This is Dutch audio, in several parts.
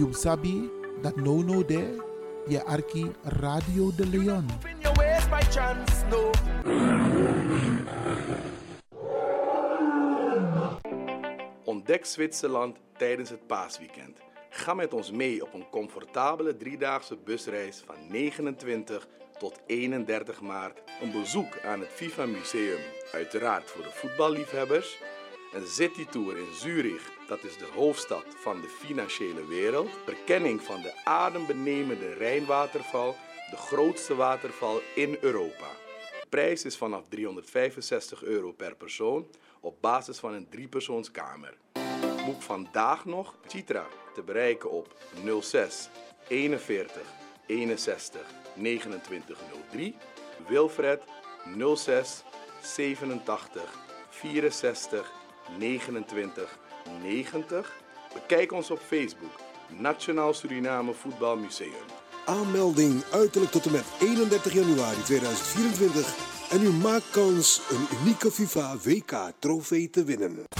You sabi dat no no de je arki Radio de Leon. Ontdek Zwitserland tijdens het paasweekend. Ga met ons mee op een comfortabele driedaagse busreis van 29 tot 31 maart. Een bezoek aan het FIFA Museum, uiteraard voor de voetballiefhebbers. Een citytour in Zurich, dat is de hoofdstad van de financiële wereld. Verkenning van de adembenemende Rijnwaterval, de grootste waterval in Europa. De prijs is vanaf 365 euro per persoon op basis van een driepersoonskamer. Boek vandaag nog Citra te bereiken op 06 41 61 2903. Wilfred 06 87 64 29 90. Bekijk ons op Facebook Nationaal Suriname Voetbal Museum. Aanmelding uiterlijk tot en met 31 januari 2024. En u maakt kans een unieke FIFA WK trofee te winnen.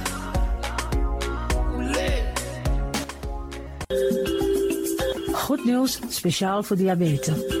Goed nieuws, speciaal voor diabetes.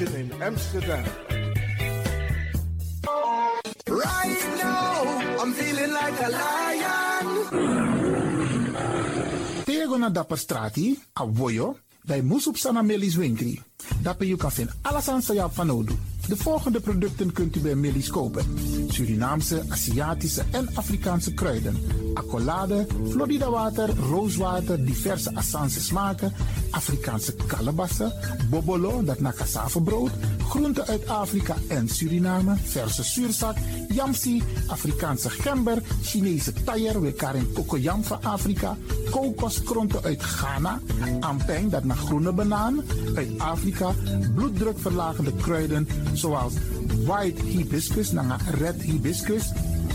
In Amsterdam. Right now, I'm feeling like a lion. Tego na dapper strati, a voyo, bij Moesop Sana Melis Winkri. Dapper you kan vinden alles aan Sayap van Odu. De volgende producten kunt u bij Melis kopen. Surinaamse, Aziatische en Afrikaanse kruiden. Accolade, Florida water, rooswater, diverse Assange smaken. Afrikaanse kalebassen, bobolo, dat na cassavebrood. Groenten uit Afrika en Suriname, verse zuurzak, yamsi, Afrikaanse gember, Chinese taier, wekarin kokoyam van Afrika, kokoskronten uit Ghana, ampeng, dat naar groene banaan, uit Afrika, bloeddrukverlagende kruiden zoals white hibiscus, naar red hibiscus,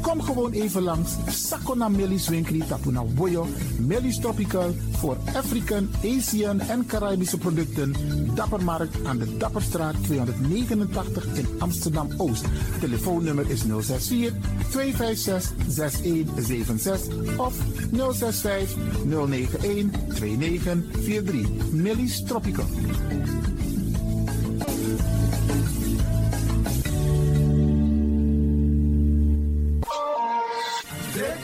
Kom gewoon even langs. Sakona Millie's Winkri Tapuna Boyo. Millie's Tropical voor African, Asian en Caribische producten. Dappermarkt aan de Dapperstraat 289 in Amsterdam Oost. Telefoonnummer is 064 256 6176 of 065 091 2943. Millie's Tropical.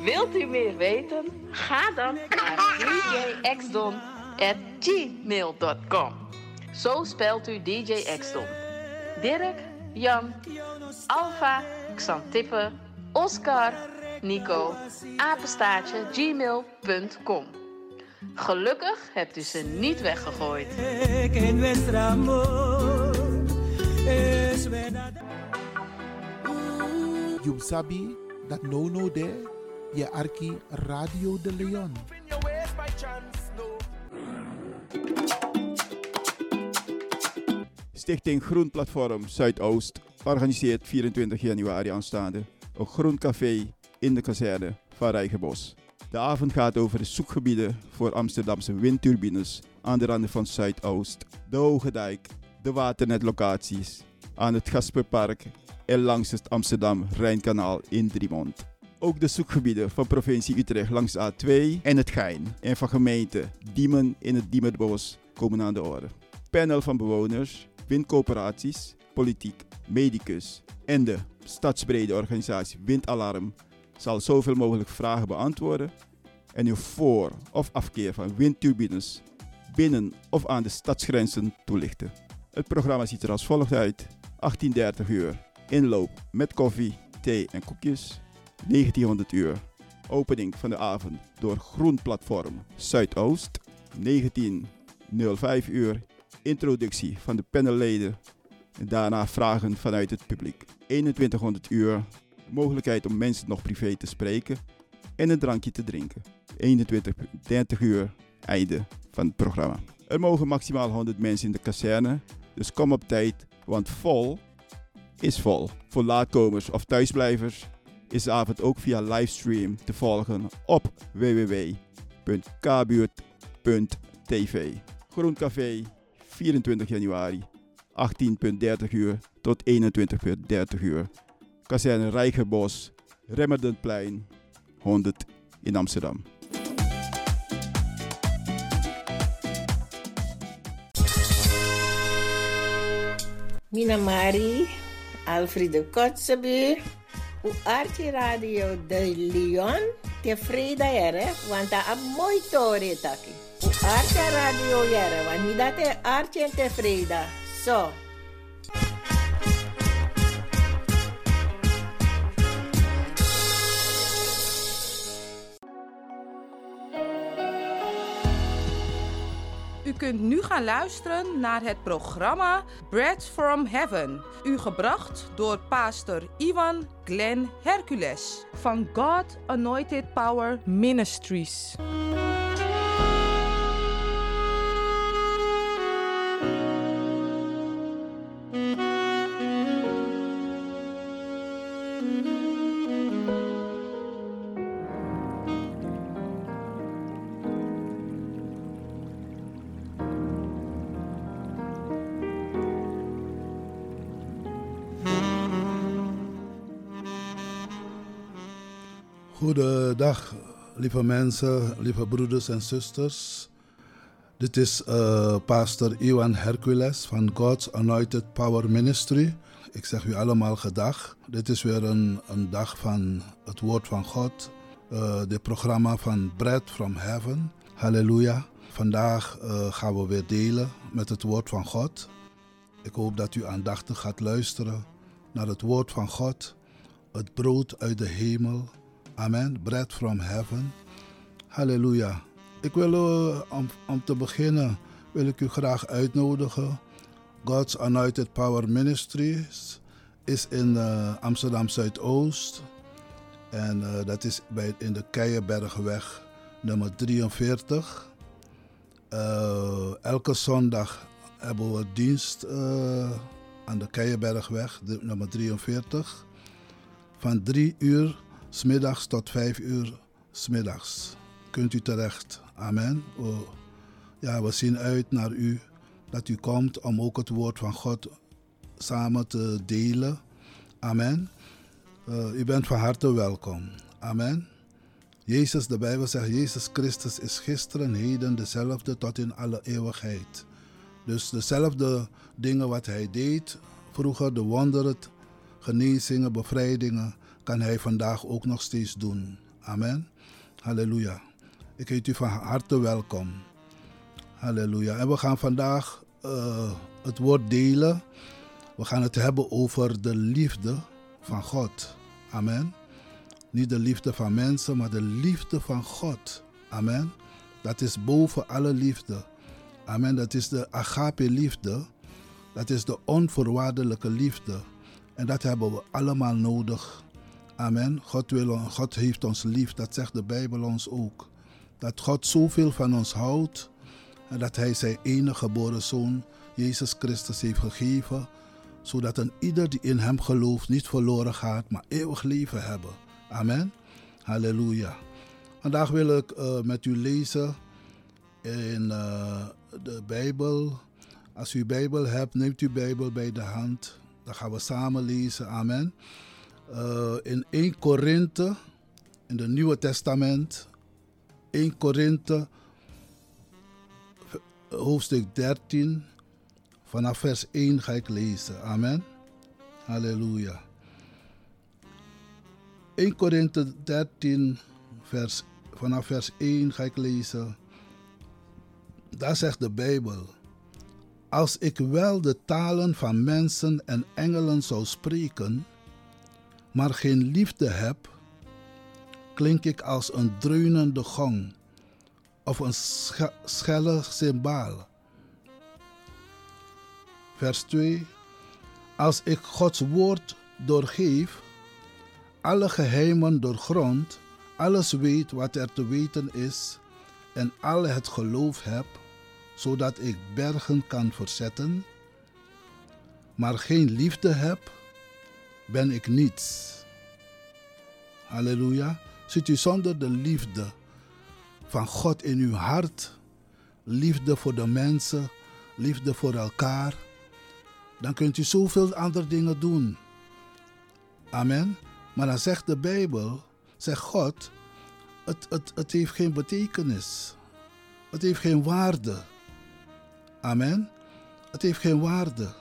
Wilt u meer weten? Ga dan naar djxdon.gmail.com Zo spelt u DJ Xdon. Dirk, Jan, Alfa, Xantippe, Oscar, Nico, apenstaartje, gmail.com. Gelukkig hebt u ze niet weggegooid. You sabi dat no no de je arki Radio de Leon. Stichting Groen Platform Zuidoost organiseert 24 januari aanstaande een groen café in de kazerne van Rijgenbos. De avond gaat over de zoekgebieden voor Amsterdamse windturbines aan de randen van Zuidoost, de Hoge Dijk, de waternetlocaties, aan het Gasperpark en langs het Amsterdam-Rijnkanaal in Driemond. Ook de zoekgebieden van provincie Utrecht langs de A2 en het Gein en van gemeente Diemen in het Diemerbos komen aan de orde. Panel van bewoners, windcoöperaties, politiek, medicus en de stadsbrede organisatie Windalarm zal zoveel mogelijk vragen beantwoorden en uw voor- of afkeer van windturbines binnen of aan de stadsgrenzen toelichten. Het programma ziet er als volgt uit: 18:30 uur inloop met koffie, thee en koekjes. 1900 uur opening van de avond door Groen Platform Zuidoost. 1905 uur introductie van de panelleden en daarna vragen vanuit het publiek. 2100 uur mogelijkheid om mensen nog privé te spreken en een drankje te drinken. 21, 30 uur einde van het programma. Er mogen maximaal 100 mensen in de kazerne, dus kom op tijd, want vol is vol. Voor laatkomers of thuisblijvers is de avond ook via livestream te volgen op www.kbuurt.tv. Groen Café, 24 januari, 18.30 uur tot 21.30 uur. Kazerne Rijgenbos, Remmerdenplein, 100 in Amsterdam. Mina Mari, Alfredo Kotzebue, o Arte Radio de Lyon, tevreden jere, want dat is mooi tori taki. Arte radio jere, want niet dat is arte tevreden. Zo. U kunt nu gaan luisteren naar het programma Bread from Heaven. U gebracht door pastor Ivan Glenn Hercules van God Anointed Power Ministries. Lieve mensen, lieve broeders en zusters. Dit is uh, pastor Iwan Hercules van God's Anointed Power Ministry. Ik zeg u allemaal gedag. Dit is weer een, een dag van het woord van God. Uh, dit programma van Bread from Heaven. Halleluja. Vandaag uh, gaan we weer delen met het woord van God. Ik hoop dat u aandachtig gaat luisteren naar het woord van God. Het brood uit de hemel Amen. Bread from heaven. Halleluja. Ik wil uh, om, om, te beginnen wil ik u graag uitnodigen. God's Anointed Power Ministries is in uh, Amsterdam Zuidoost. En uh, dat is bij, in de Keienbergweg nummer 43. elke zondag hebben we dienst aan de Keienbergweg nummer 43. Van 3 uur Smiddags tot vijf uur smiddags kunt u terecht. Amen. Oh, ja, we zien uit naar u dat u komt om ook het woord van God samen te delen. Amen. Uh, u bent van harte welkom. Amen. Jezus, de Bijbel zegt, Jezus Christus is gisteren, heden dezelfde tot in alle eeuwigheid. Dus dezelfde dingen wat hij deed, vroeger de wonderen, genezingen, bevrijdingen, kan Hij vandaag ook nog steeds doen. Amen. Halleluja. Ik heet u van harte welkom. Halleluja. En we gaan vandaag uh, het woord delen. We gaan het hebben over de liefde van God. Amen. Niet de liefde van mensen, maar de liefde van God. Amen. Dat is boven alle liefde. Amen. Dat is de agape liefde. Dat is de onvoorwaardelijke liefde. En dat hebben we allemaal nodig Amen. God, wil, God heeft ons lief, dat zegt de Bijbel ons ook. Dat God zoveel van ons houdt en dat Hij zijn enige geboren zoon, Jezus Christus, heeft gegeven, zodat een ieder die in Hem gelooft niet verloren gaat, maar eeuwig leven hebben. Amen. Halleluja. Vandaag wil ik uh, met u lezen in uh, de Bijbel. Als u Bijbel hebt, neemt u Bijbel bij de hand. Dan gaan we samen lezen. Amen. Uh, in 1 Korinthe, in het Nieuwe Testament, 1 Korinthe, hoofdstuk 13, vanaf vers 1 ga ik lezen. Amen. Halleluja. 1 Korinthe 13, vers, vanaf vers 1 ga ik lezen. Daar zegt de Bijbel. Als ik wel de talen van mensen en engelen zou spreken maar geen liefde heb, klink ik als een dreunende gong of een schelle cymbaal. Vers 2. Als ik Gods woord doorgeef, alle geheimen doorgrond, alles weet wat er te weten is en al het geloof heb, zodat ik bergen kan verzetten, maar geen liefde heb, ben ik niets. Halleluja. Zit u zonder de liefde van God in uw hart, liefde voor de mensen, liefde voor elkaar, dan kunt u zoveel andere dingen doen. Amen. Maar dan zegt de Bijbel, zegt God, het, het, het heeft geen betekenis. Het heeft geen waarde. Amen. Het heeft geen waarde.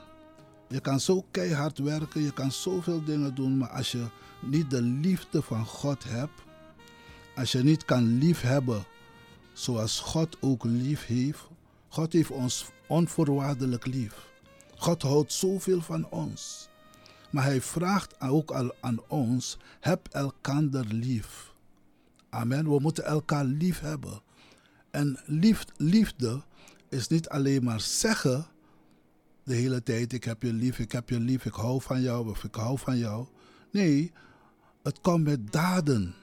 Je kan zo keihard werken, je kan zoveel dingen doen, maar als je niet de liefde van God hebt, Als je niet kan liefhebben zoals God ook lief heeft. God heeft ons onvoorwaardelijk lief. God houdt zoveel van ons. Maar hij vraagt ook aan ons: heb elkander lief. Amen. We moeten elkaar lief hebben. En lief, liefde is niet alleen maar zeggen de hele tijd: ik heb je lief, ik heb je lief, ik hou van jou of ik hou van jou. Nee, het komt met daden.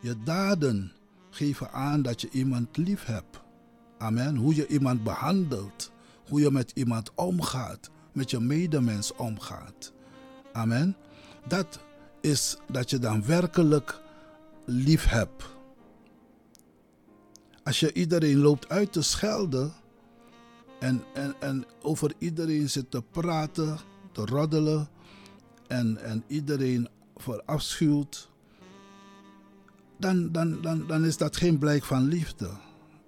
Je daden geven aan dat je iemand lief hebt. Amen. Hoe je iemand behandelt. Hoe je met iemand omgaat. Met je medemens omgaat. Amen. Dat is dat je dan werkelijk lief hebt. Als je iedereen loopt uit te schelden. En, en, en over iedereen zit te praten, te roddelen. En, en iedereen verafschuwt dan, dan, dan, dan is dat geen blijk van liefde.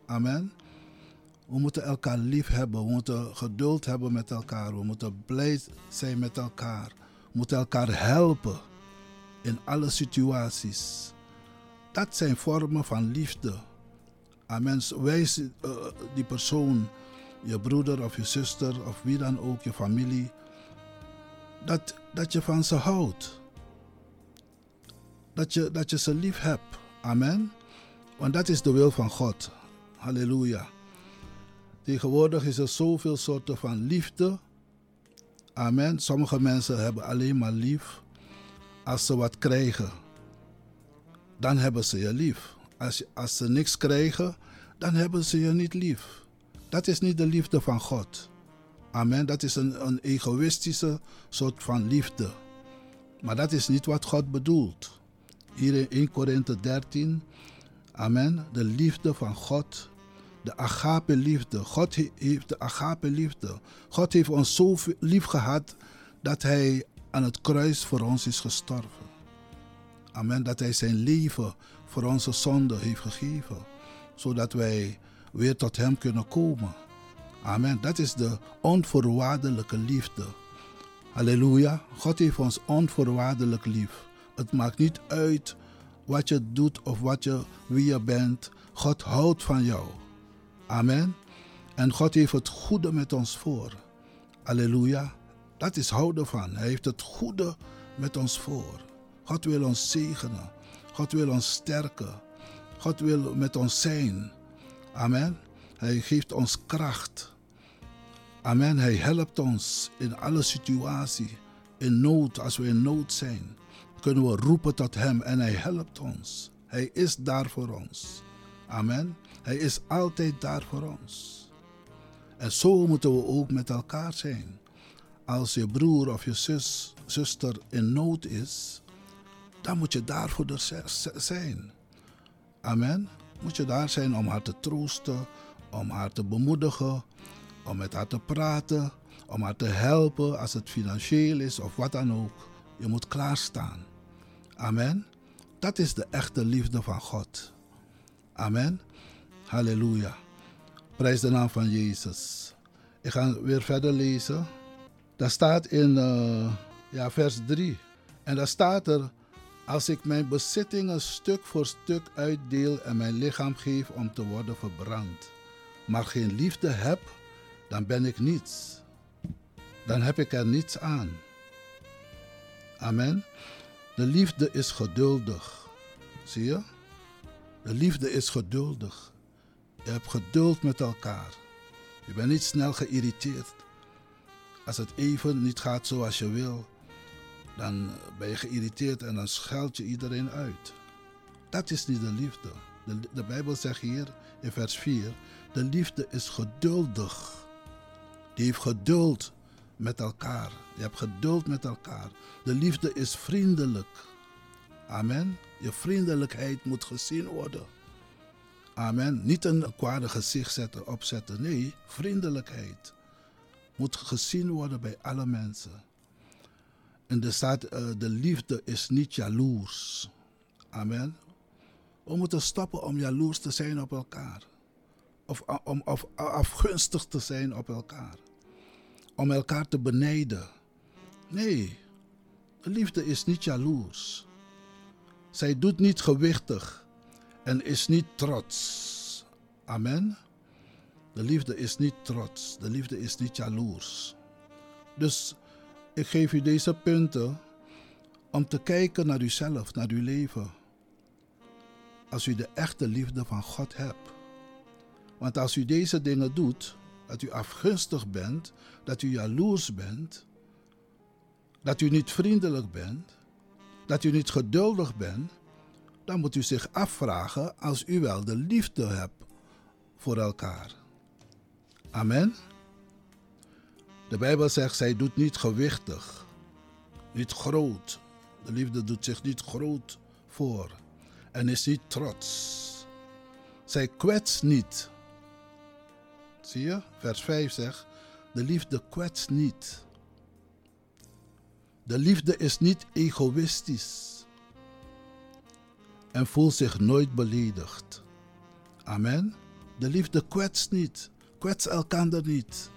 Amen. We moeten elkaar lief hebben. We moeten geduld hebben met elkaar. We moeten blij zijn met elkaar. We moeten elkaar helpen in alle situaties. Dat zijn vormen van liefde. Amen. Wijs uh, die persoon, je broeder of je zuster of wie dan ook, je familie, dat, dat je van ze houdt. Dat je, dat je ze lief hebt. Amen. Want dat is de wil van God. Halleluja. Tegenwoordig is er zoveel soorten van liefde. Amen. Sommige mensen hebben alleen maar lief als ze wat krijgen. Dan hebben ze je lief. Als, als ze niks krijgen, dan hebben ze je niet lief. Dat is niet de liefde van God. Amen. Dat is een, een egoïstische soort van liefde. Maar dat is niet wat God bedoelt. Hier in 1 Korinthe 13. Amen. De liefde van God. De agape liefde. God heeft de agape liefde. God heeft ons zo lief gehad dat hij aan het kruis voor ons is gestorven. Amen. Dat hij zijn leven voor onze zonde heeft gegeven. Zodat wij weer tot hem kunnen komen. Amen. Dat is de onvoorwaardelijke liefde. Halleluja. God heeft ons onvoorwaardelijk lief. Het maakt niet uit wat je doet of wat je, wie je bent. God houdt van jou. Amen. En God heeft het goede met ons voor. Halleluja. Dat is houden van. Hij heeft het goede met ons voor. God wil ons zegenen. God wil ons sterken. God wil met ons zijn. Amen. Hij geeft ons kracht. Amen. Hij helpt ons in alle situaties. In nood, als we in nood zijn kunnen we roepen tot Hem en Hij helpt ons. Hij is daar voor ons. Amen. Hij is altijd daar voor ons. En zo moeten we ook met elkaar zijn. Als je broer of je zus, zuster in nood is, dan moet je daar voor zijn. Amen. Moet je daar zijn om haar te troosten, om haar te bemoedigen, om met haar te praten, om haar te helpen als het financieel is of wat dan ook. Je moet klaarstaan. Amen. Dat is de echte liefde van God. Amen. Halleluja. Prijs de naam van Jezus. Ik ga weer verder lezen. Daar staat in uh, ja, vers 3. En daar staat er: Als ik mijn bezittingen stuk voor stuk uitdeel en mijn lichaam geef om te worden verbrand, maar geen liefde heb, dan ben ik niets. Dan heb ik er niets aan. Amen. De liefde is geduldig. Zie je? De liefde is geduldig. Je hebt geduld met elkaar. Je bent niet snel geïrriteerd. Als het even niet gaat zoals je wil, dan ben je geïrriteerd en dan scheld je iedereen uit. Dat is niet de liefde. De, Bijbel zegt hier in vers 4: de liefde is geduldig. Die heeft geduld met elkaar. Je hebt geduld met elkaar. De liefde is vriendelijk. Amen. Je vriendelijkheid moet gezien worden. Amen. Niet een kwade gezicht zetten, opzetten. Nee, vriendelijkheid moet gezien worden bij alle mensen. En er staat, uh, de liefde is niet jaloers. Amen. We moeten stoppen om jaloers te zijn op elkaar. Of, om, of afgunstig te zijn op elkaar om elkaar te benijden. Nee, de liefde is niet jaloers. Zij doet niet gewichtig en is niet trots. Amen. De liefde is niet trots. De liefde is niet jaloers. Dus ik geef u deze punten om te kijken naar uzelf, naar uw leven. Als u de echte liefde van God hebt. Want als u deze dingen doet, dat u afgunstig bent, dat u jaloers bent, dat u niet vriendelijk bent, dat u niet geduldig bent, dan moet u zich afvragen als u wel de liefde hebt voor elkaar. Amen. De Bijbel zegt, zij doet niet gewichtig, niet groot. De liefde doet zich niet groot voor en is niet trots. Zij kwetst niet. Zie je? Vers 5 zegt, de liefde kwetst niet. De liefde is niet egoïstisch en voelt zich nooit beledigd. Amen. De liefde kwetst niet, kwets elkaar niet.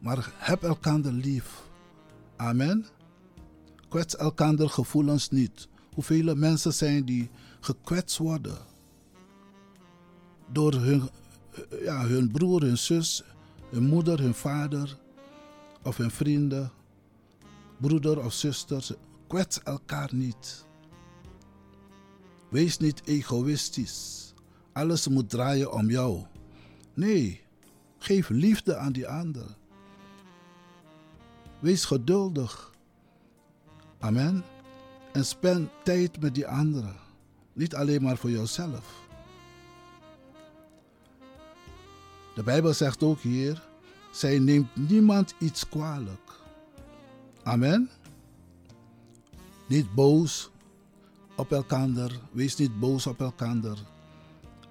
Maar heb elkaar lief. Amen. Kwets elkaar gevoelens niet. Hoeveel mensen zijn die gekwetst worden door hun, ja, hun broer, hun zus, hun moeder, hun vader of hun vrienden, broeder of zuster. Kwets elkaar niet. Wees niet egoïstisch. Alles moet draaien om jou. Nee, geef liefde aan die ander. Wees geduldig. Amen. En spend tijd met die anderen. Niet alleen maar voor jezelf. De Bijbel zegt ook hier: zij neemt niemand iets kwalijk. Amen. Niet boos op elkaar. Wees niet boos op elkaar.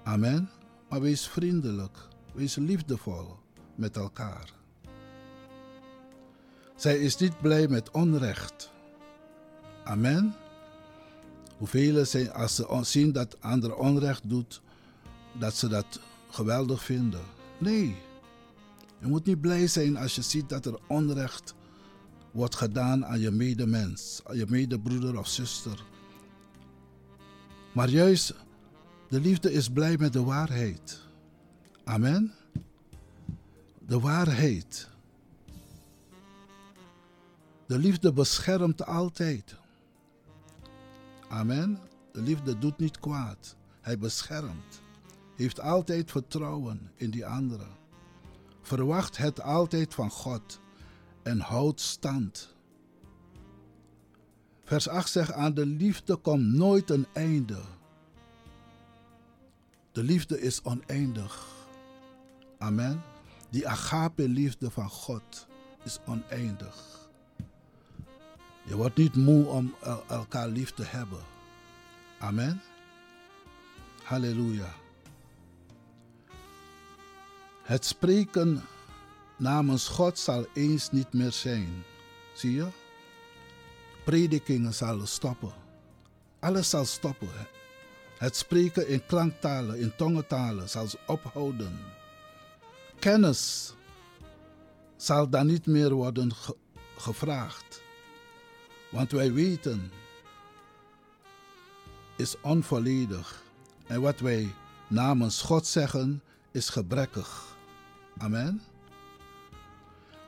Amen. Maar wees vriendelijk. Wees liefdevol met elkaar. Zij is niet blij met onrecht. Amen. Hoeveel zijn als ze zien dat ander onrecht doet, dat ze dat geweldig vinden. Nee. Je moet niet blij zijn als je ziet dat er onrecht wordt gedaan aan je medemens, aan je medebroeder of zuster. Maar juist de liefde is blij met de waarheid. Amen. De waarheid. De liefde beschermt altijd. Amen. De liefde doet niet kwaad. Hij beschermt. Heeft altijd vertrouwen in die andere. Verwacht het altijd van God en houdt stand. Vers 8 zegt: Aan de liefde komt nooit een einde. De liefde is oneindig. Amen. Die agape liefde van God is oneindig. Je wordt niet moe om elkaar lief te hebben. Amen. Halleluja. Het spreken namens God zal eens niet meer zijn. Zie je? Predikingen zullen stoppen. Alles zal stoppen. Het spreken in klanktalen, in tongentalen zal ophouden. Kennis zal dan niet meer worden gevraagd. Want wij weten is onvolledig. En wat wij namens God zeggen is gebrekkig. Amen.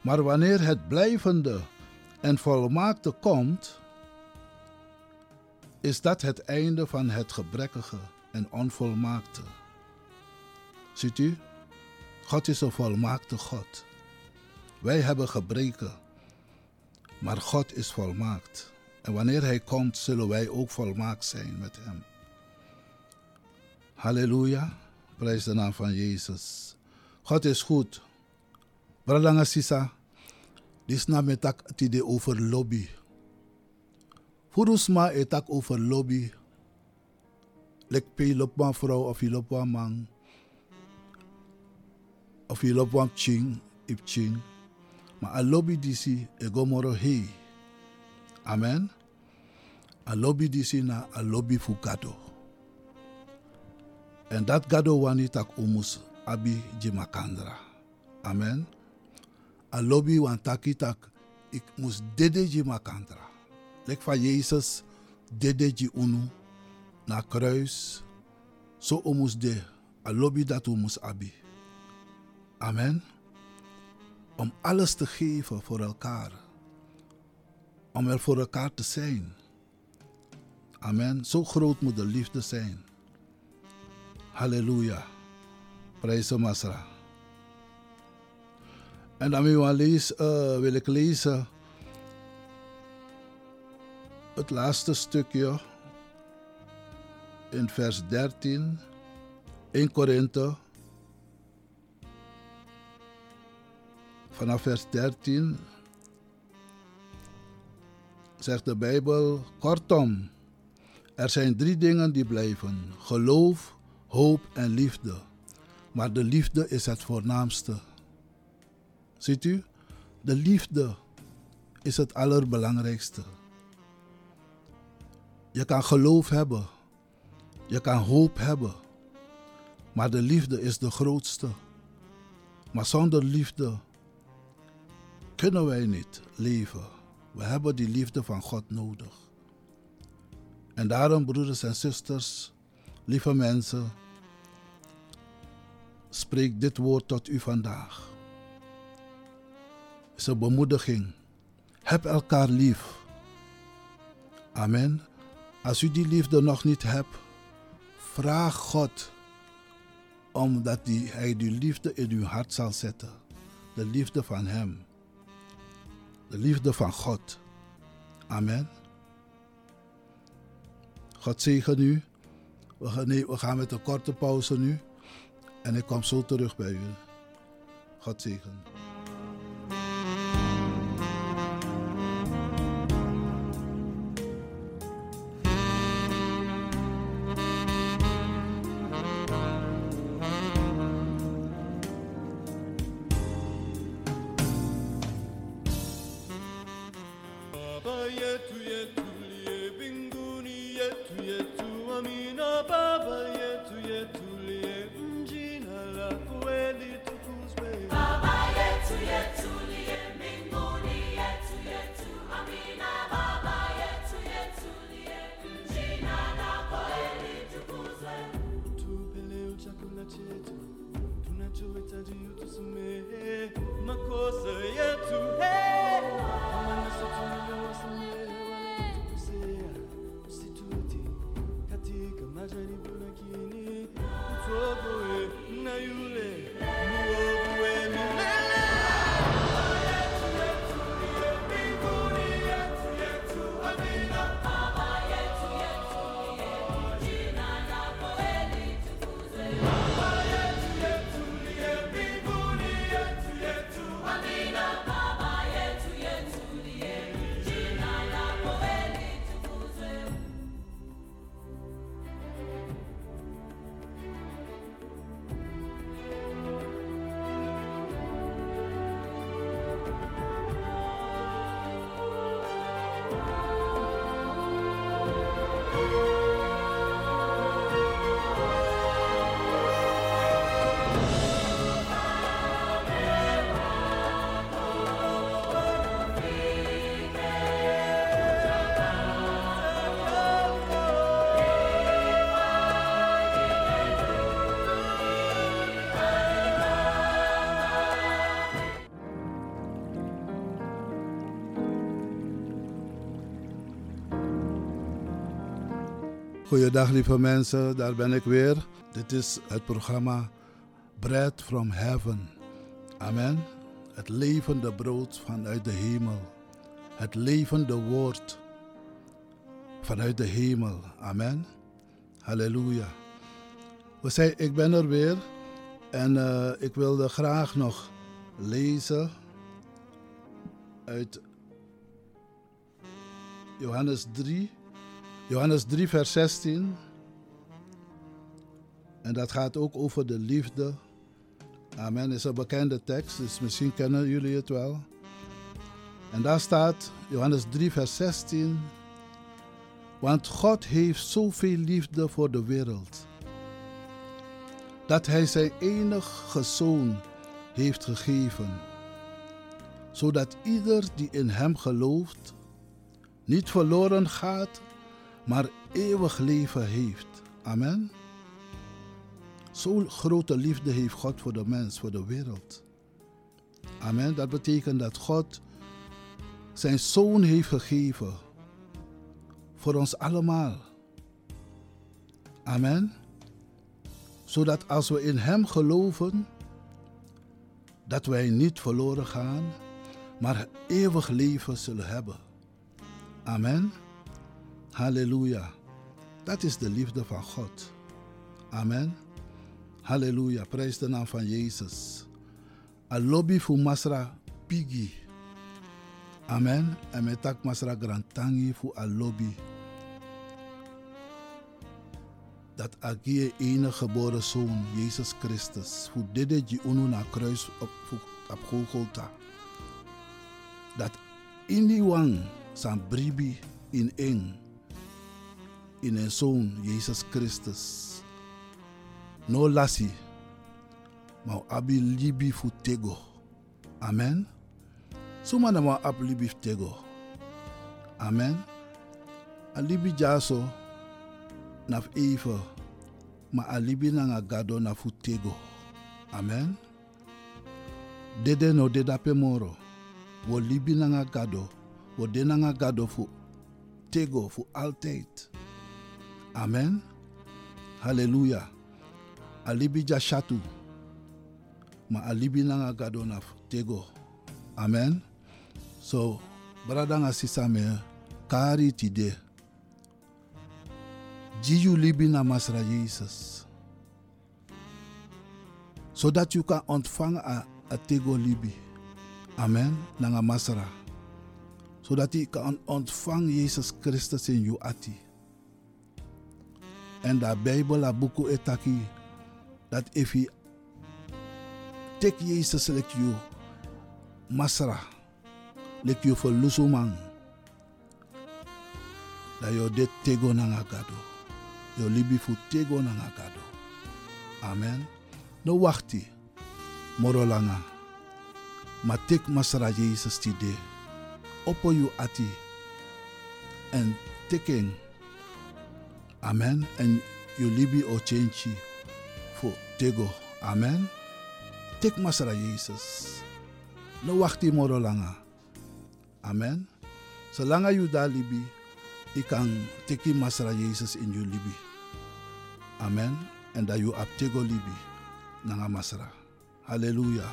Maar wanneer het blijvende en volmaakte komt, is dat het einde van het gebrekkige en onvolmaakte. Ziet u? God is een volmaakte God. Wij hebben gebreken, maar God is volmaakt. En wanneer Hij komt, zullen wij ook volmaakt zijn met Hem. Halleluja. Prijs de naam van Jezus. God is goed. Bralanga Sisa. Dit na metak tide over lobby. Furusma etak over lobby. Lek pe vrouw of je lopwa man. Of je lopwa ching, ip ching. Maar a lobby disi e gomoro. Amen. A lobby disi na a lobby fu gado. En dat gado wani tak umus abi jimakandra. Amen. A lobby wan taki tak ik mus dede jimakandra. Lek van Jezus dedeji unu na kruis. Zo omus de alobi dat omus abi. Amen. Om alles te geven voor elkaar. Om er voor elkaar te zijn. Amen. Zo groot moet de liefde zijn. Halleluja. Prijs Masra. En dan wil, ik lees, uh, wil ik lezen het laatste stukje in vers 13, 1 Korinthe. Vanaf vers 13 zegt de Bijbel, kortom, er zijn drie dingen die blijven: geloof, hoop en liefde. Maar de liefde is het voornaamste. Ziet u? De liefde is het allerbelangrijkste. Je kan geloof hebben. Je kan hoop hebben. Maar de liefde is de grootste. Maar zonder liefde kunnen wij niet leven. We hebben die liefde van God nodig. En daarom, broeders en zusters, lieve mensen, spreek dit woord tot u vandaag. Het is een bemoediging. Heb elkaar lief. Amen. Als u die liefde nog niet hebt, vraag God omdat Hij die liefde in uw hart zal zetten. De liefde van Hem. De liefde van God. Amen. God zegen u. We gaan, we met een korte pauze nu. En ik kom zo terug bij u. God zegen. Goeiedag lieve mensen, daar ben ik weer. Dit is het programma Bread from Heaven. Amen. Het levende brood vanuit de hemel. Het levende woord vanuit de hemel. Amen. Halleluja. We zijn, ik ben er weer en eh, ik wilde graag nog lezen uit Johannes 3. Johannes 3, vers 16. En dat gaat ook over de liefde. Amen. is een bekende tekst, dus misschien kennen jullie het wel. En daar staat Johannes 3, vers 16. Want God heeft zoveel liefde voor de wereld. Dat Hij zijn enige zoon heeft gegeven. Zodat ieder die in Hem gelooft niet verloren gaat, maar eeuwig leven heeft. Amen. Zo'n grote liefde heeft God voor de mens, voor de wereld. Amen. Dat betekent dat God zijn zoon heeft gegeven voor ons allemaal. Amen. Zodat als we in Hem geloven, dat wij niet verloren gaan, maar eeuwig leven zullen hebben. Amen. Halleluja. Dat is de liefde van God. Amen. Halleluja. Prijs de naam van Jezus. A lobby voor Masra Pigi. Amen. En met tak Masra Grantangi voor a lobby. Dat agie enige geboren zoon, Jezus Christus, voor dit je unu na kruis op, op. Dat in die wang zijn bribi in eng, in een zoon, Jezus Christus. No lasi, maar abi libi fu tego. Amen. Suma na ma ab libi fu tego. Amen. A libi jaso naf even, maar a libi na gado na fu tego. Amen. Dede no deda pe moro. Wo libi na gado. Wo de na gado fu tego fu altijd. Amen. Halleluja. Alibi ja shatu. Ma alibi na nga gado na tego. Amen. So, brada nga sisa me kari tide. Jiyu libi na masra Jesus. So that you can ontvang a, a tego libi. Amen. Nanga masra. So that you kan ontvang Jezus Christus in you ati. En de Bijbel a buku etaki. Dat if you take Jezus like you masra. Like you for lusumang. Dat je dit tego nanga gado. Je libi fu tego nanga gado. Amen. No wachti. Morolanga. Maar tek masra Jezus tide. Oppo you ati. En teken. Amen. En you libi o chenchi. Fu tego. Amen. Tek masra Jezus. No wachti morolanga. Amen. Zolang you da libi. Ik kan teki masra Jezus in you libi. Amen. En dat you aptego libi. Nanga masra. Halleluja.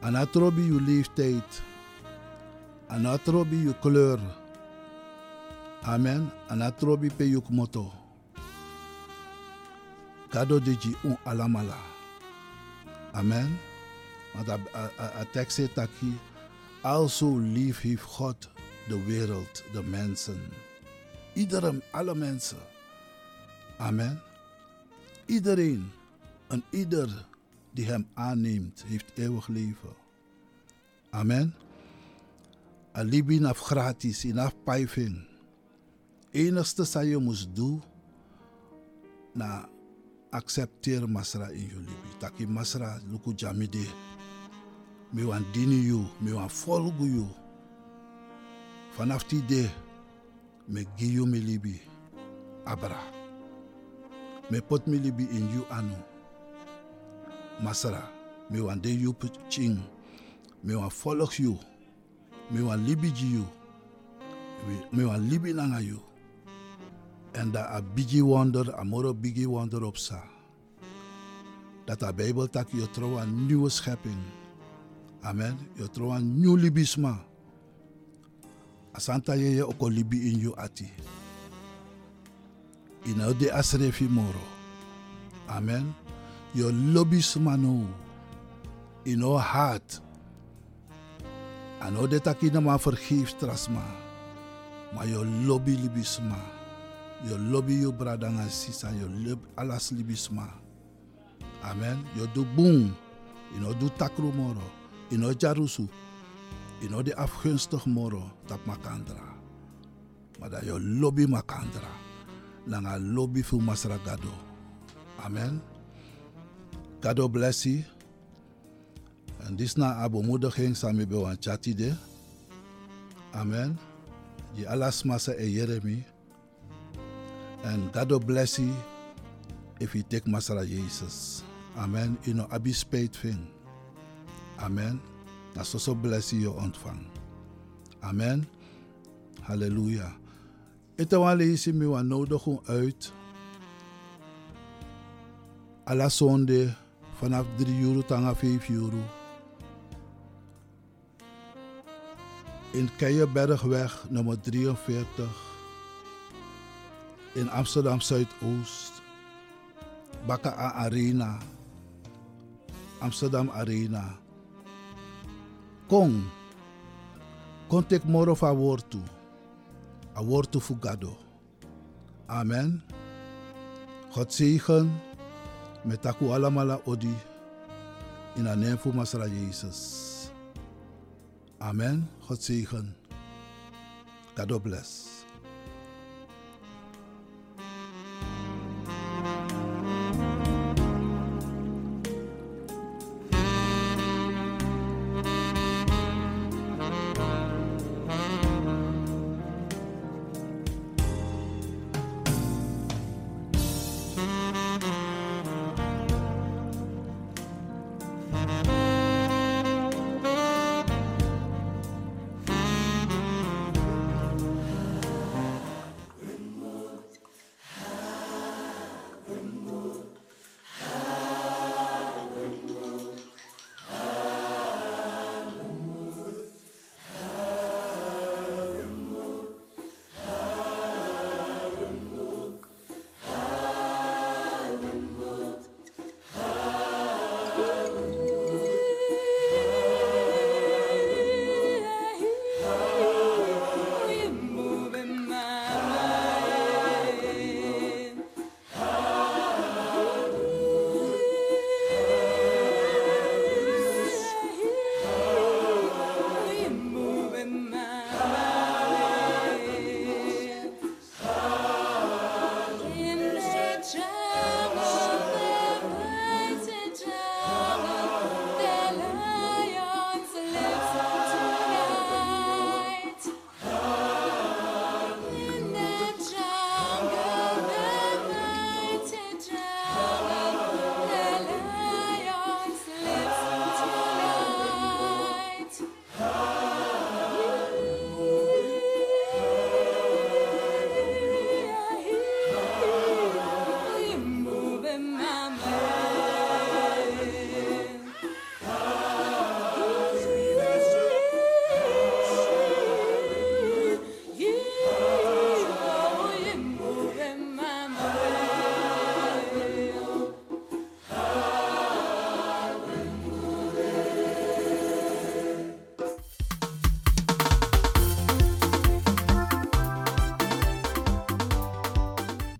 Anatrobi je leeftijd. Anatrobi je kleur. Amen. Anatrobi pe je moto. Kado de ji un alamala. Amen. Want a tekst zegt dat Also lief heeft God de wereld, de mensen. Iedereen, alle mensen. Amen. Iedereen en ieder die hem aanneemt, heeft eeuwig leven. Amen. Alibi naf gratis, inaf pijving. Enigste wat je moest doen, na accepteer masra in je libi. Taki masra luku jamide. Me wan dini you, me wan volgu you. Vanaf die day, me gi you me libi. Abra. Me put me libi in you anu. Masara, me wan de you put ching. Me wan follow you. Me wan libi ji you. Me- Me wan libi nanga you. En dat a bigi wonder, a moro bigi wonder op sa. Dat a Bijbel tak je trouw een nieuwe schepping. Amen. Je trouw een nieuw libisma. Asanta ye ye oko libi in you ati. Ina de asrefi moro. Amen. Your lobisma no. In our heart. Ano de takina ma vergeef trasma. Maar je lobby libisma. Je lobby je bradanga sisa. Je lobby alas libisma. Amen. Je doe boom. Je no doe takro moro. Je no jarusu. Je no de afgunstig moro. Dat makandra. Maar dat je lobby makandra. Nanga lobby fu masra gado. Amen. God bless you. En dit is na abomoediging samen bij een chati de. Amen. Je alas massa e Jeremy. And God will bless you if you take Masara Jesus. Amen. You know, spade thing. Amen. Dat zo zo bless je ontvang. Amen. Halleluja. Wil lezen me wat nodig uit. Alla zonde vanaf 3 euro tot 5 euro. In Keienbergweg nummer 43. In Amsterdam Zuidoost. Bakka Arena. Amsterdam Arena. Kom tek moro fa wortu. A wortu fugado. Amen. God zegen met aku alamala odi in de naam van Jezus. Amen. God zegen. God bless.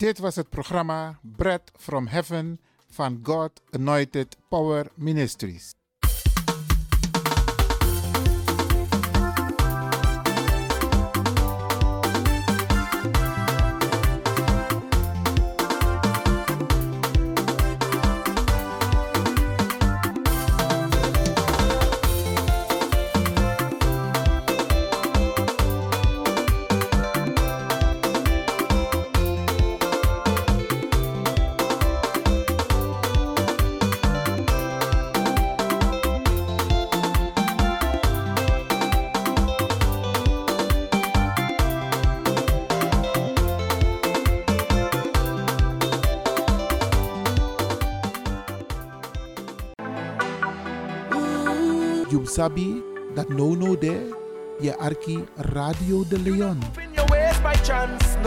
Dit was het programma Bread from Heaven van God Anointed Power Ministries. Sabi that no no there, je arki Radio de Leon. Chance.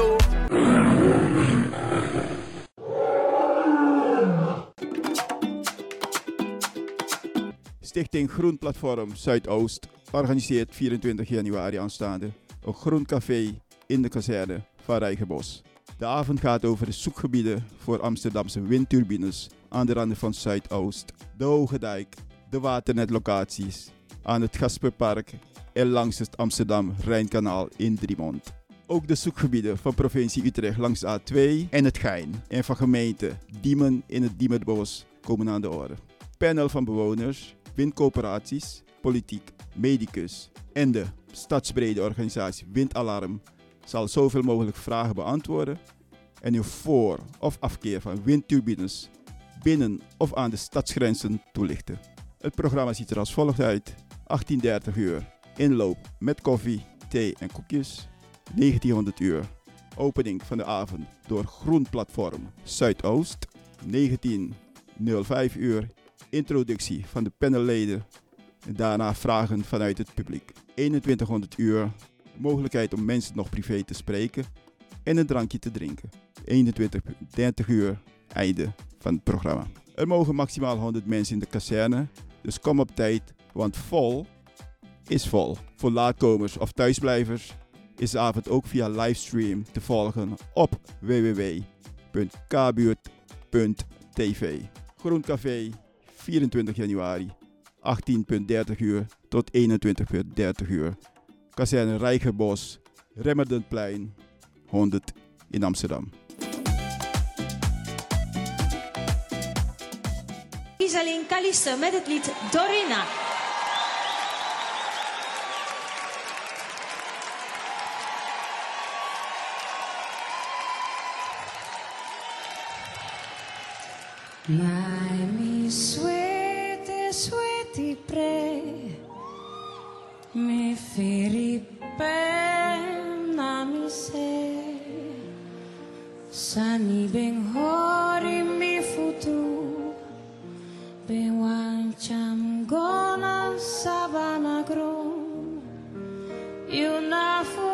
Stichting Groen Platform Zuidoost organiseert 24 januari aanstaande een groen café in de kazerne van Rijgenbos. De avond gaat over de zoekgebieden voor Amsterdamse windturbines aan de randen van Zuidoost, de Hoge Dijk, de waternetlocaties aan het Gasperpark en langs het Amsterdam-Rijnkanaal in Driemond. Ook de zoekgebieden van provincie Utrecht langs de A2 en het Gein en van gemeente Diemen in het Diemerbos komen aan de orde. Panel van bewoners, windcoöperaties, politiek, medicus en de stadsbrede organisatie Windalarm zal zoveel mogelijk vragen beantwoorden en uw voor- of afkeer van windturbines binnen of aan de stadsgrenzen toelichten. Het programma ziet er als volgt uit. 18.30 uur inloop met koffie, thee en koekjes. 1900 uur opening van de avond door Groen Platform Zuidoost. 19.05 uur introductie van de panelleden en daarna vragen vanuit het publiek. 2100 uur mogelijkheid om mensen nog privé te spreken en een drankje te drinken. 21.30 uur einde van het programma. Er mogen maximaal 100 mensen in de kazerne, dus kom op tijd, want vol is vol. Voor laatkomers of thuisblijvers is de avond ook via livestream te volgen op www.kbuurt.tv. Groen Café, 24 januari, 18.30 uur tot 21.30 uur. Kazerne Rijkerbos, Remmerdenplein, 100 in Amsterdam. Isaline Callisto met het lied Dorina. Mai mi suete, sueti pre, mi Filipe, na mi se, sa mi ben hori mi futu, ben wan cham gona sabana gro. Io na futu.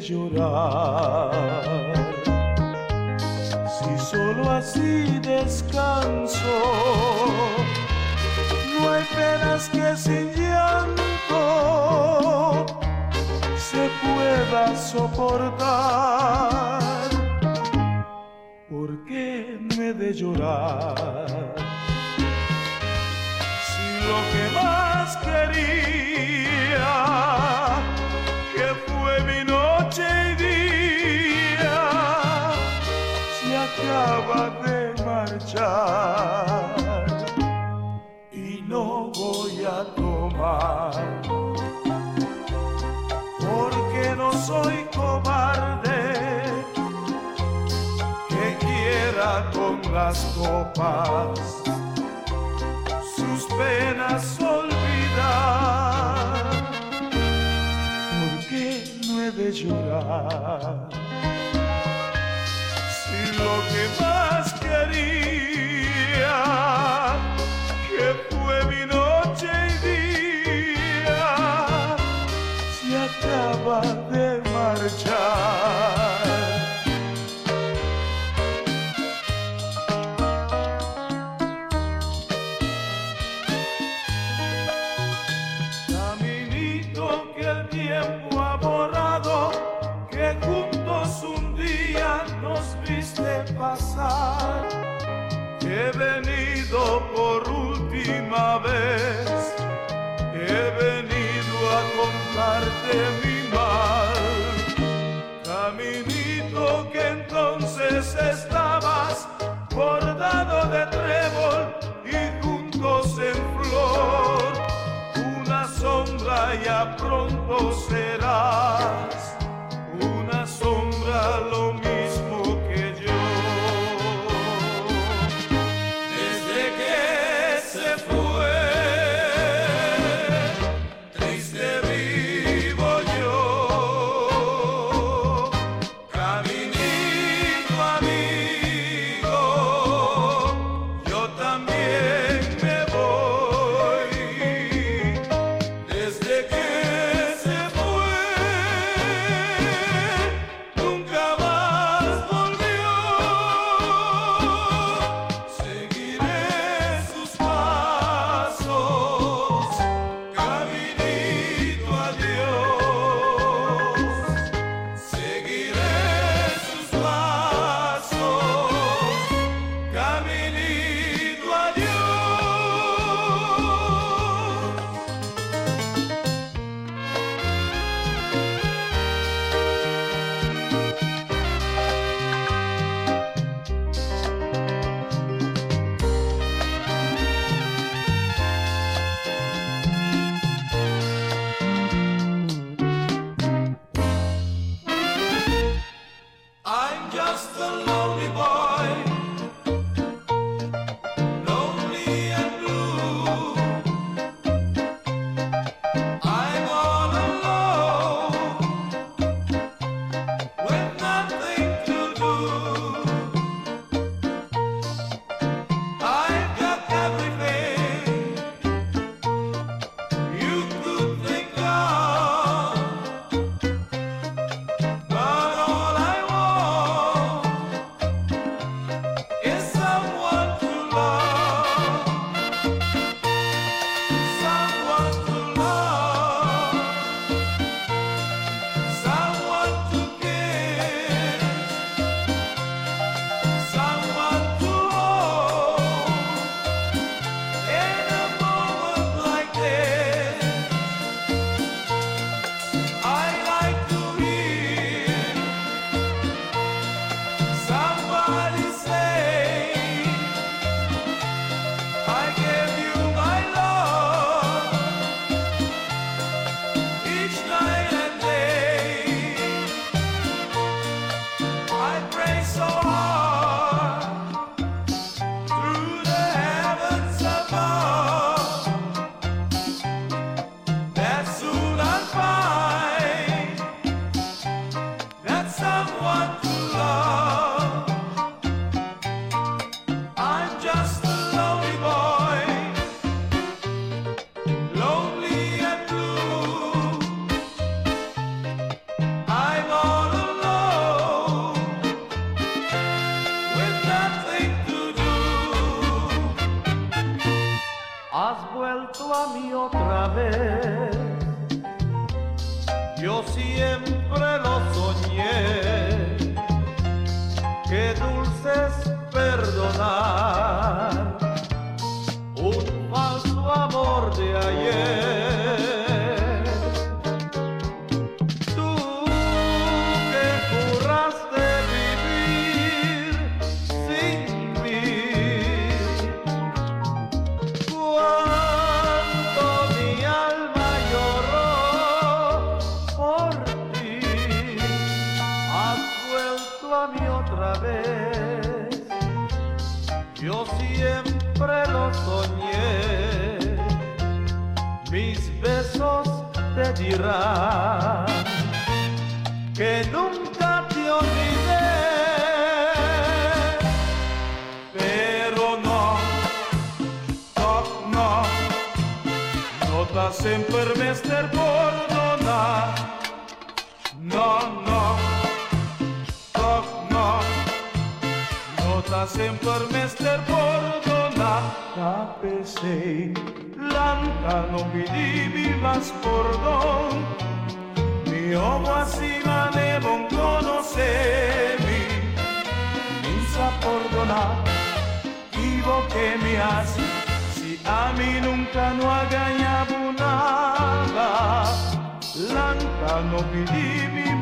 llorar. Si solo así descanso, no hay penas que sin llanto se pueda soportar. ¿Por qué me de llorar? Si lo que más quería as copas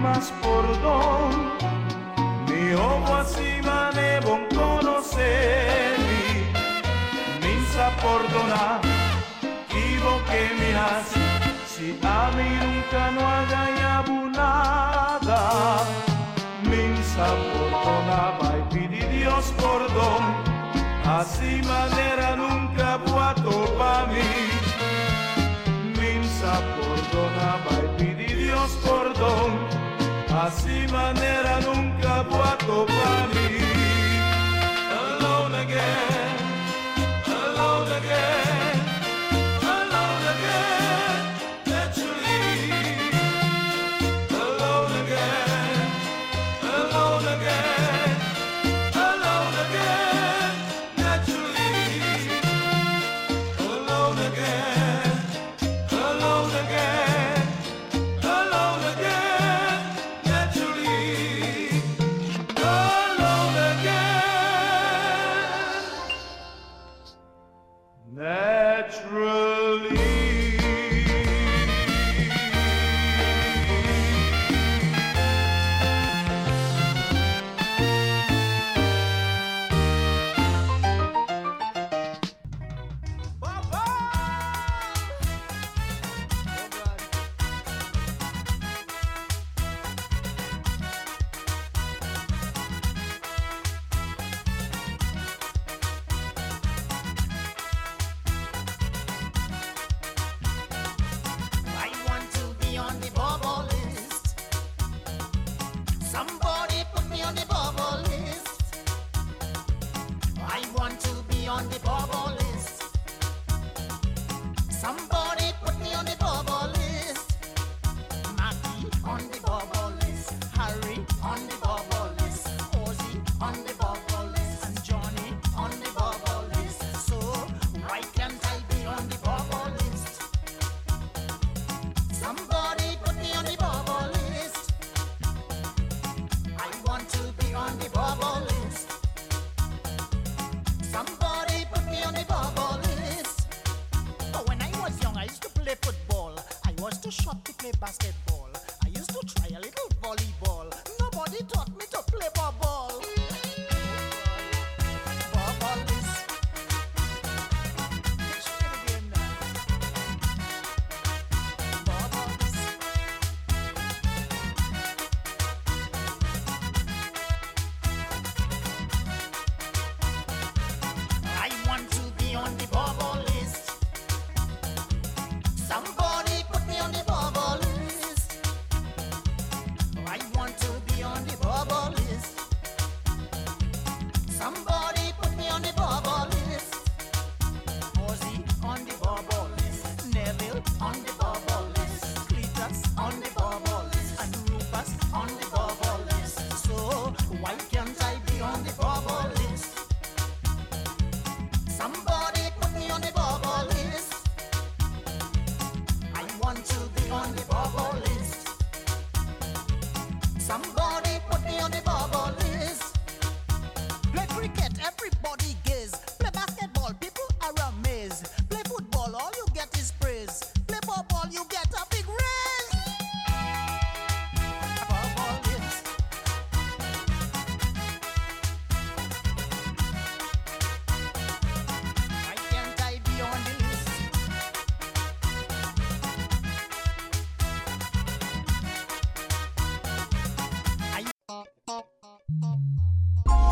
más por don, mi ojo así devono conoscermi, mi sa perdona, chivo che mi has, si ami nunca no haga nada, mi sa perdona, vai pidi Dios perdón, así manera nunca puedo pa mí. Minsa perdona, vai pidi Dios perdón. Así manera nunca voy a topar.